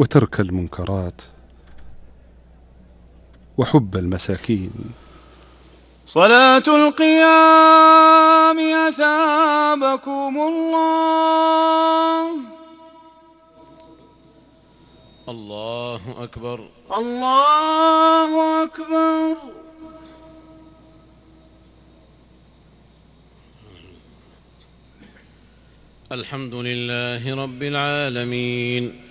وترك المنكرات وحب المساكين. صلاة القيام أثابكم الله. الله أكبر. الله أكبر. الحمد لله رب العالمين.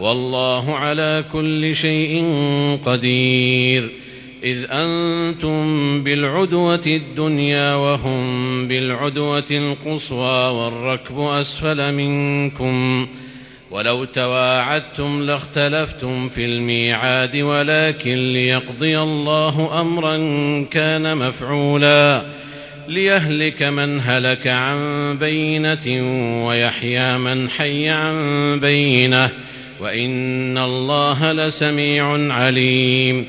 والله على كل شيء قدير. إذ أنتم بالعدوة الدنيا وهم بالعدوة القصوى والركب أسفل منكم. ولو تواعدتم لاختلفتم في الميعاد ولكن ليقضي الله أمرا كان مفعولا. ليهلك من هلك عن بينة ويحيى من حي عن بينة. وإن الله لسميع عليم.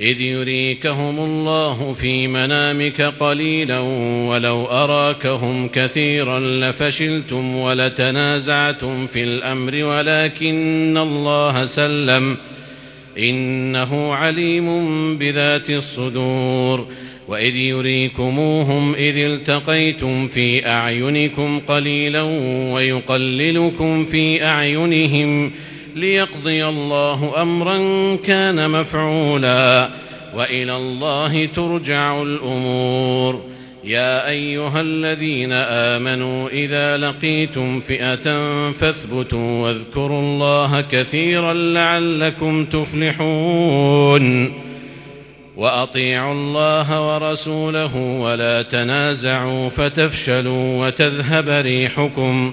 إذ يريكهم الله في منامك قليلا ولو أراكهم كثيرا لفشلتم ولتنازعتم في الأمر ولكن الله سلم. إنه عليم بذات الصدور. وإذ يريكموهم إذ التقيتم في أعينكم قليلا ويقللكم في أعينهم. ليقضي الله أمرا كان مفعولا وإلى الله ترجع الأمور. يا أيها الذين آمنوا إذا لقيتم فئة فاثبتوا واذكروا الله كثيرا لعلكم تفلحون. وأطيعوا الله ورسوله ولا تنازعوا فتفشلوا وتذهب ريحكم.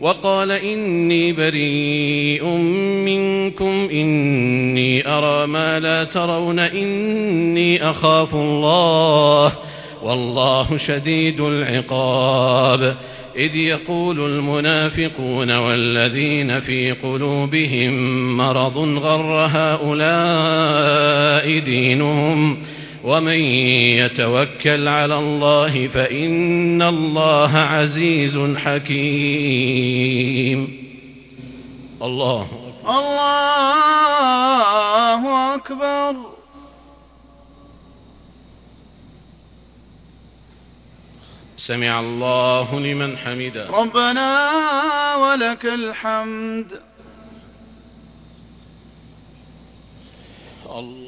وقال إني بريء منكم إني أرى ما لا ترون إني أخاف الله والله شديد العقاب. إذ يقول المنافقون والذين في قلوبهم مرض غر هؤلاء دينهم ومن يتوكل على الله فإن الله عزيز حكيم. الله الله أكبر. سمع الله لمن حمده. ربنا ولك الحمد. الله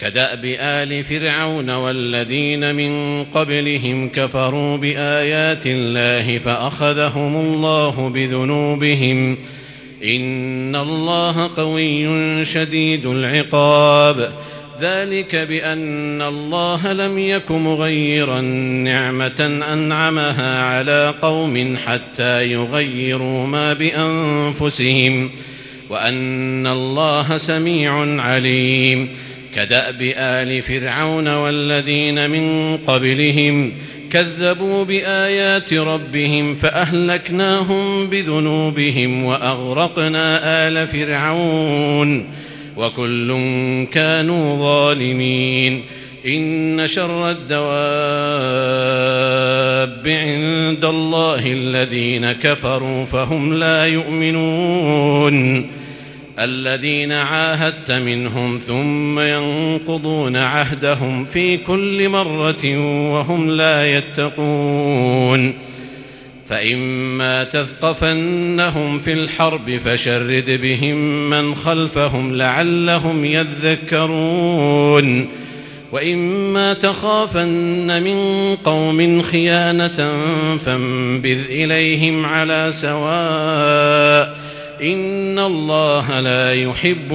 كدأب آل فرعون والذين من قبلهم كفروا بآيات الله فأخذهم الله بذنوبهم إن الله قوي شديد العقاب ذلك بأن الله لم يك مغيرا نعمة أنعمها على قوم حتى يغيروا ما بأنفسهم وأن الله سميع عليم كدأب آل فرعون والذين من قبلهم كذبوا بآيات ربهم فأهلكناهم بذنوبهم وأغرقنا آل فرعون وكل كانوا ظالمين إن شر الدواب عند الله الذين كفروا فهم لا يؤمنون الذين عاهدت منهم ثم ينقضون عهدهم في كل مرة وهم لا يتقون. فإما تثقفنهم في الحرب فشرد بهم من خلفهم لعلهم يذكرون. وإما تخافن من قوم خيانة فانبذ إليهم على سواء إن الله لا يحب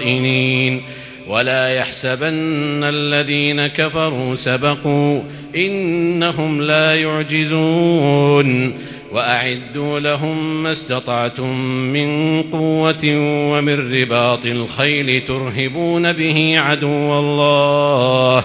الخائنين ولا يحسبن الذين كفروا سبقوا انهم لا يعجزون واعدوا لهم ما استطعتم من قوه ومن رباط الخيل ترهبون به عدو الله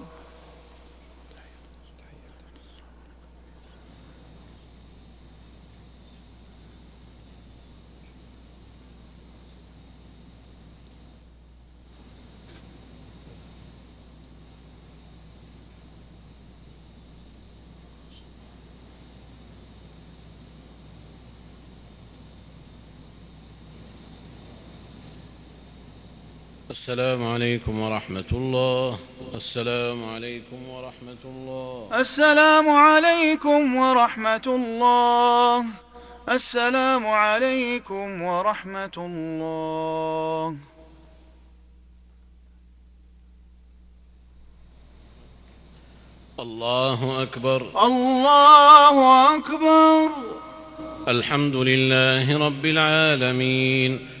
السلام عليكم ورحمة الله. السلام عليكم ورحمة الله. السلام عليكم ورحمة الله. السلام عليكم ورحمة الله. الله أكبر. الله أكبر. الحمد لله رب العالمين.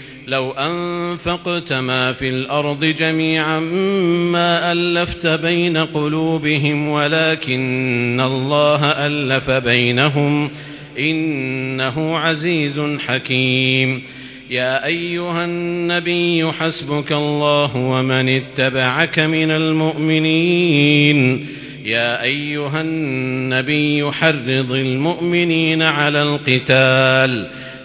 لو أنفقت ما في الأرض جميعا ما ألفت بين قلوبهم ولكن الله ألف بينهم إنه عزيز حكيم. يا أيها النبي حسبك الله ومن اتبعك من المؤمنين. يا أيها النبي حرض المؤمنين على القتال.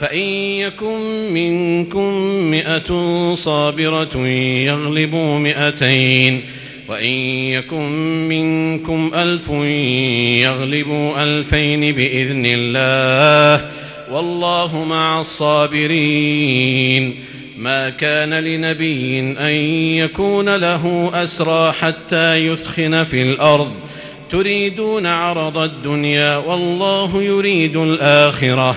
فإن يكن منكم مئة صابرة يغلبوا مئتين وإن يكن منكم ألف يغلبوا ألفين بإذن الله والله مع الصابرين. ما كان لنبي أن يكون له أسرى حتى يثخن في الأرض. تريدون عرض الدنيا والله يريد الآخرة.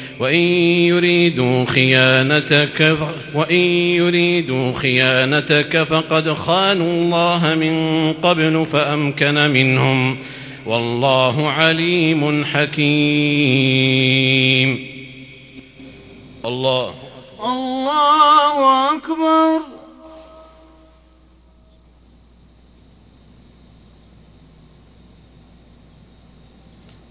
وإن يريدوا خيانتك وإن يريدوا خيانتك فقد خانوا الله من قبل فأمكن منهم. والله عليم حكيم. الله. الله أكبر.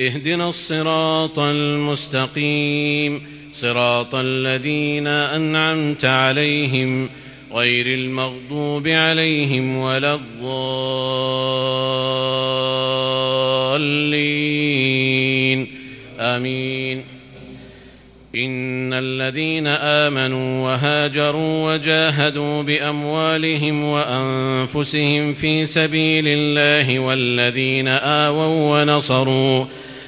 اهدنا الصراط المستقيم صراط الذين أنعمت عليهم غير المغضوب عليهم ولا الضالين. آمين. إن الذين آمنوا وهاجروا وجاهدوا بأموالهم وأنفسهم في سبيل الله والذين آووا ونصروا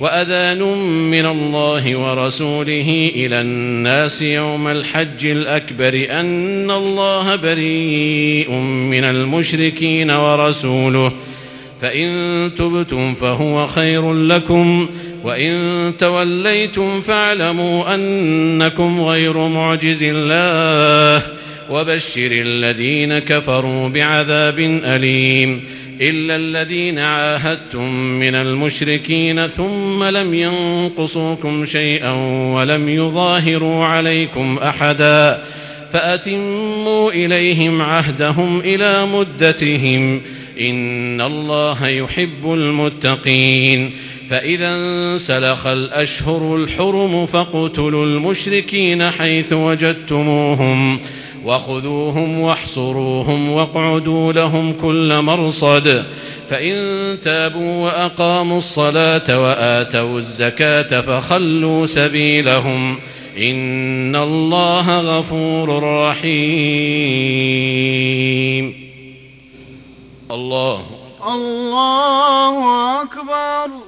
وأذان من الله ورسوله إلى الناس يوم الحج الأكبر أن الله بريء من المشركين ورسوله. فإن تبتم فهو خير لكم وإن توليتم فاعلموا أنكم غير معجز الله. وبشر الذين كفروا بعذاب أليم. إلا الذين عاهدتم من المشركين ثم لم ينقصوكم شيئا ولم يظاهروا عليكم أحدا فأتموا إليهم عهدهم إلى مدتهم إن الله يحب المتقين فإذا انسلخ الأشهر الحرم فاقتلوا المشركين حيث وجدتموهم وخذوهم واحصروهم واقعدوا لهم كل مرصد. فإن تابوا وأقاموا الصلاة وآتوا الزكاة فخلوا سبيلهم. إن الله غفور رحيم. الله. الله أكبر.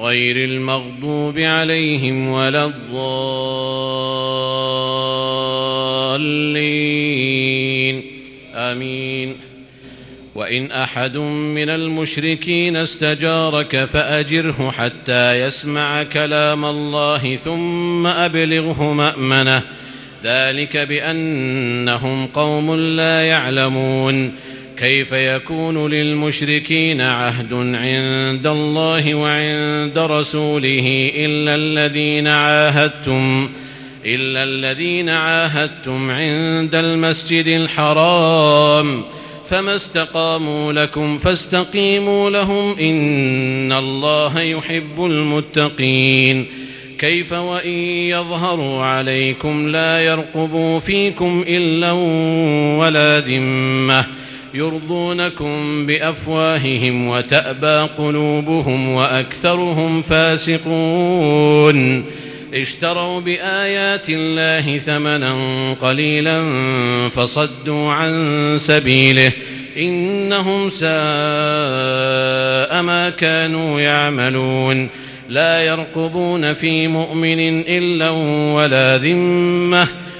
غير المغضوب عليهم ولا الضالين. آمين. وإن أحد من المشركين استجارك فأجره حتى يسمع كلام الله ثم أبلغه مأمنة. ذلك بأنهم قوم لا يعلمون. كيف يكون للمشركين عهد عند الله وعند رسوله إلا الذين عاهدتم إلا الذين عاهدتم عند المسجد الحرام فما استقاموا لكم فاستقيموا لهم إن الله يحب المتقين كيف وإن يظهروا عليكم لا يرقبوا فيكم إلا ولا ذمة يرضونكم بأفواههم وتأبى قلوبهم وأكثرهم فاسقون. اشتروا بآيات الله ثمنا قليلا فصدوا عن سبيله. إنهم ساء ما كانوا يعملون. لا يرقبون في مؤمن إلا ولا ذمة.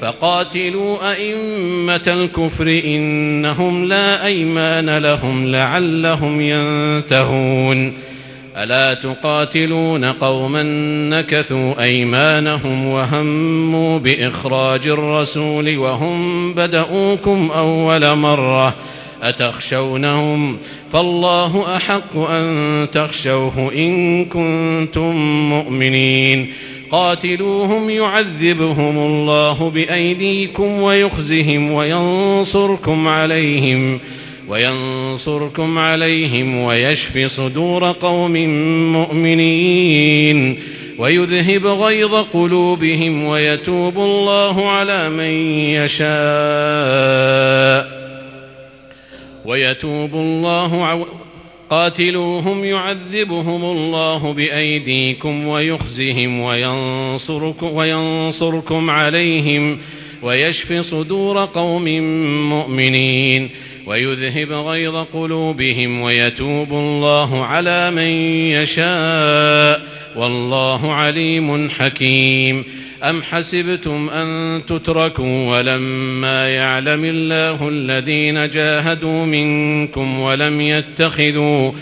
فقاتلوا أئمة الكفر إنهم لا أيمان لهم لعلهم ينتهون. ألا تقاتلون قوما نكثوا أيمانهم وهموا بإخراج الرسول وهم بدؤوكم أول مرة أتخشونهم؟ فالله أحق أن تخشوه إن كنتم مؤمنين. قاتلوهم يعذبهم الله بأيديكم ويخزهم وينصركم عليهم وينصركم عليهم ويشف صدور قوم مؤمنين ويذهب غيظ قلوبهم ويتوب الله على من يشاء ويتوب الله قاتلوهم يعذبهم الله بأيديكم ويخزهم وينصركم, وينصركم عليهم ويشف صدور قوم مؤمنين ويذهب غيظ قلوبهم ويتوب الله على من يشاء والله عليم حكيم أم حسبتم أن تتركوا ولما يعلم الله الذين جاهدوا منكم ولم يتخذوا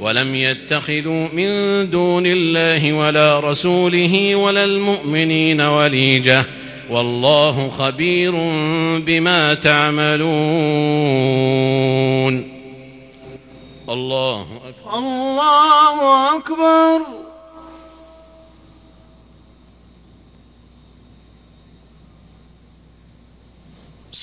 ولم يتخذوا من دون الله ولا رسوله ولا المؤمنين وليجة. والله خبير بما تعملون. الله أكبر. الله أكبر.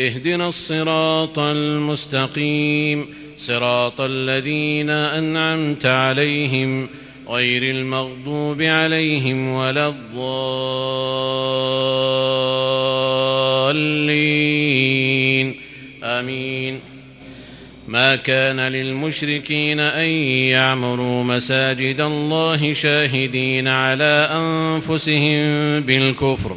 اهدنا الصراط المستقيم صراط الذين أنعمت عليهم غير المغضوب عليهم ولا الضالين. آمين. ما كان للمشركين أن يعمروا مساجد الله شاهدين على أنفسهم بالكفر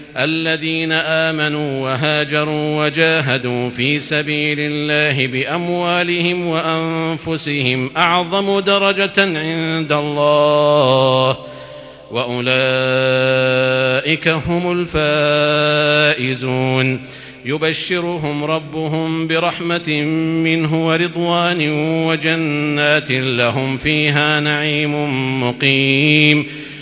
الذين آمنوا وهاجروا وجاهدوا في سبيل الله بأموالهم وأنفسهم أعظم درجة عند الله وأولئك هم الفائزون. يبشرهم ربهم برحمة منه ورضوان وجنات لهم فيها نعيم مقيم.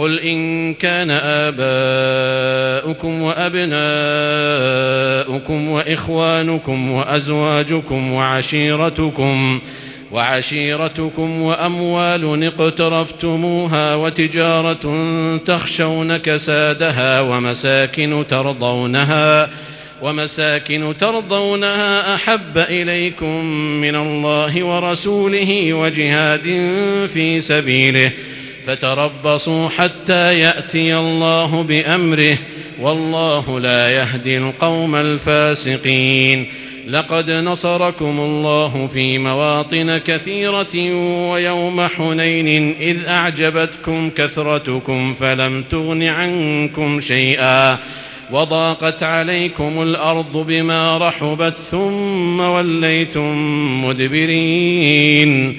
قل إن كان آباؤكم وأبناؤكم وإخوانكم وأزواجكم وعشيرتكم وعشيرتكم وأموال اقترفتموها وتجارة تخشون كسادها ومساكن ترضونها ومساكن ترضونها أحب إليكم من الله ورسوله وجهاد في سبيله فتربصوا حتى يأتي الله بأمره والله لا يهدي القوم الفاسقين. لقد نصركم الله في مواطن كثيرة ويوم حنين إذ أعجبتكم كثرتكم فلم تغن عنكم شيئا. وضاقت عليكم الأرض بما رحبت ثم وليتم مدبرين.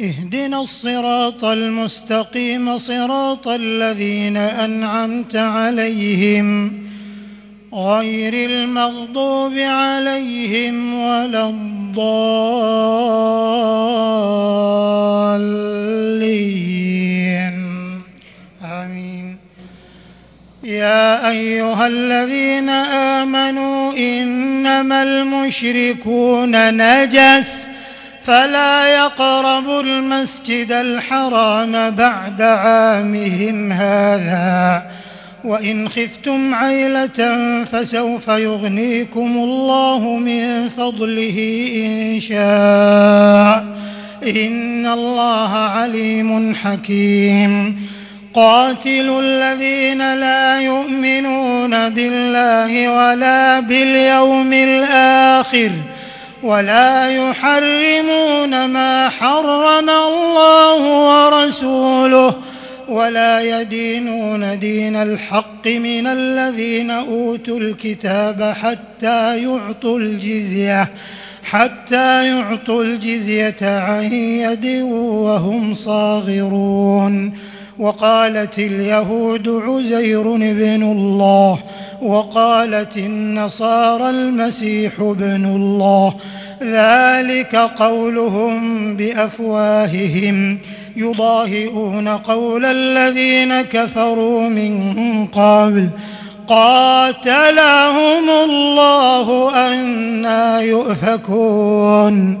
اهدنا الصراط المستقيم صراط الذين أنعمت عليهم غير المغضوب عليهم ولا الضالين. آمين. يا أيها الذين آمنوا إنما المشركون نجس فلا يقربوا المسجد الحرام بعد عامهم هذا. وإن خفتم عيلة فسوف يغنيكم الله من فضله إن شاء. إن الله عليم حكيم. قاتلوا الذين لا يؤمنون بالله ولا باليوم الآخر. ولا يحرمون ما حرم الله ورسوله ولا يدينون دين الحق من الذين أوتوا الكتاب حتى يعطوا الجزية حتى يعطوا الجزية عن يد وهم صاغرون. وقالت اليهود عزير بن الله وقالت النصارى المسيح ابن الله ذلك قولهم بأفواههم. يضاهئون قول الذين كفروا من قبل قاتلهم الله أنا يؤفكون.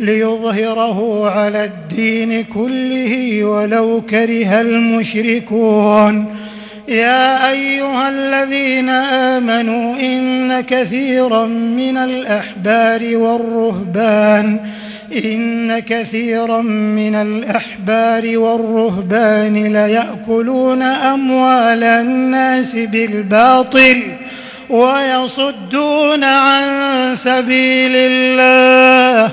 ليظهره على الدين كله ولو كره المشركون. يا أيها الذين آمنوا إن كثيرا من الأحبار والرهبان إن كثيرا من الأحبار والرهبان ليأكلون أموال الناس بالباطل ويصدون عن سبيل الله.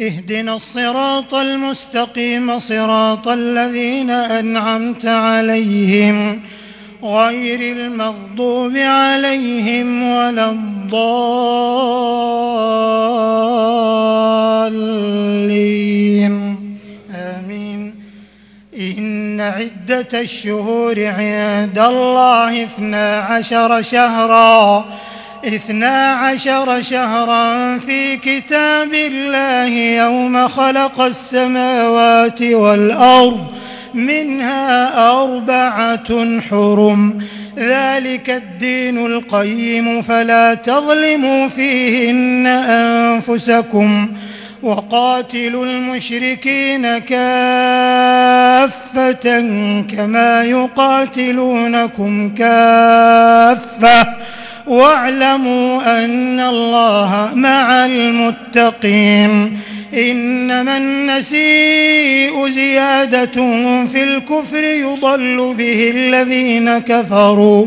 اهدنا الصراط المستقيم صراط الذين أنعمت عليهم غير المغضوب عليهم ولا الضالين. آمين. إن عدة الشهور عند الله اثنا عشر شهرا. اثنا عشر شهرا في كتاب الله يوم خلق السماوات والأرض منها أربعة حرم. ذلك الدين القيم فلا تظلموا فيهن أنفسكم. وقاتلوا المشركين كافة كما يقاتلونكم كافة. واعلموا أن الله مع المتقين إنما النسيء زيادة في الكفر يضل به الذين كفروا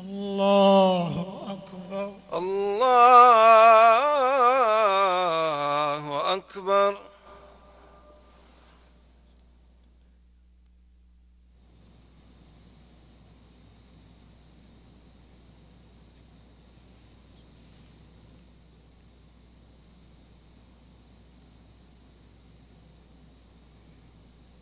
الله أكبر. الله أكبر.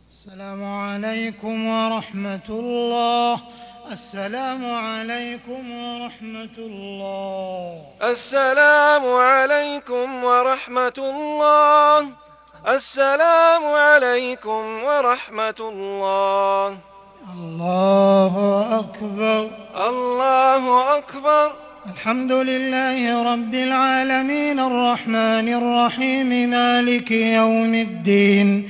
السلام عليكم ورحمة الله. السلام عليكم ورحمة الله. السلام عليكم ورحمة الله. السلام عليكم ورحمة الله. الله أكبر. الله أكبر. الحمد لله رب العالمين. الرحمن الرحيم. مالك يوم الدين.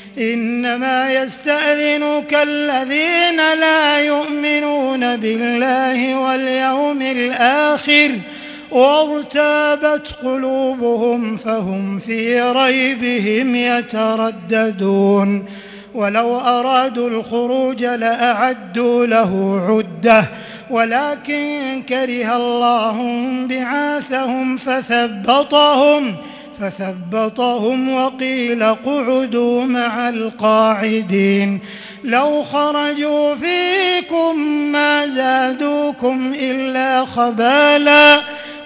إنما يستأذنك الذين لا يؤمنون بالله واليوم الآخر وارتابت قلوبهم فهم في ريبهم يترددون. ولو أرادوا الخروج لأعدوا له عدة. ولكن كره الله بعاثهم فثبطهم. فثبطهم وقيل اقعدوا مع القاعدين لو خرجوا فيكم ما زادوكم إلا خبالا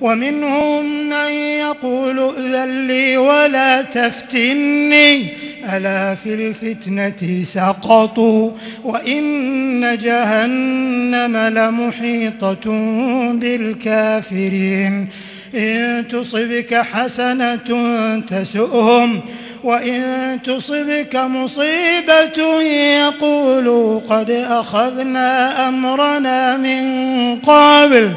ومنهم من يقول ائذن لي ولا تفتني ألا في الفتنة سقطوا وإن جهنم لمحيطة بالكافرين إن تصبك حسنة تسؤهم وإن تصبك مصيبة يقولوا قد أخذنا أمرنا من قبل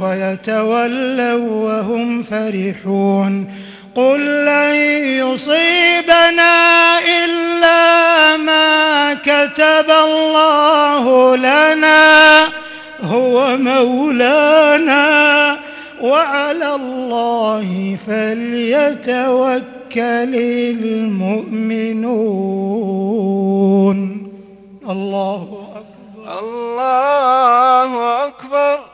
ويتولوا وهم فرحون قل لن يصيبنا إلا ما كتب الله لنا هو مولانا وعلى الله فليتوكل المؤمنون. الله أكبر. الله أكبر.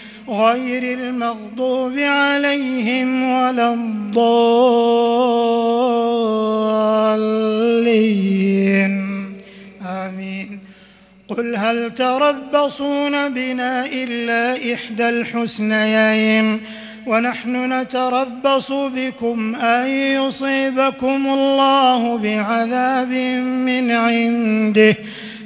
غير المغضوب عليهم ولا الضالين. آمين. قل هل تربصون بنا إلا إحدى الحسنيين؟ ونحن نتربص بكم أن يصيبكم الله بعذاب من عنده.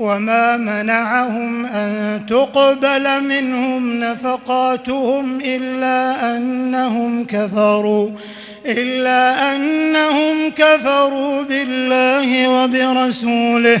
وما منعهم أن تقبل منهم نفقاتهم إلا أنهم كفروا إلا أنهم كفروا بالله وبرسوله.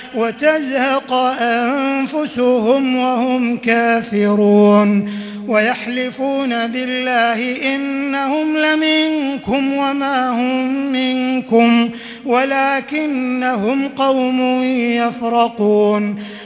وتزهق أنفسهم وهم كافرون ويحلفون بالله إنهم لمنكم وما هم منكم ولكنهم قوم يفرقون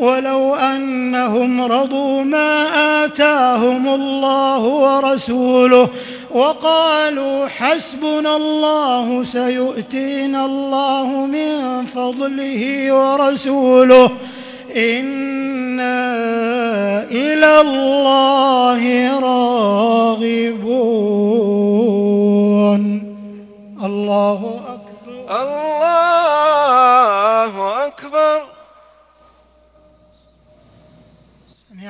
ولو أنهم رضوا ما آتاهم الله ورسوله وقالوا حسبنا الله سيؤتينا الله من فضله ورسوله إنا إلى الله راغبون. الله أكبر. الله أكبر سمع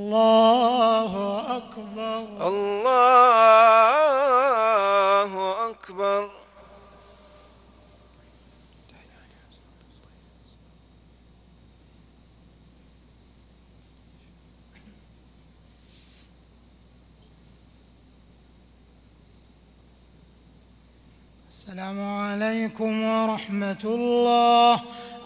الله أكبر. الله أكبر. السلام عليكم ورحمة الله.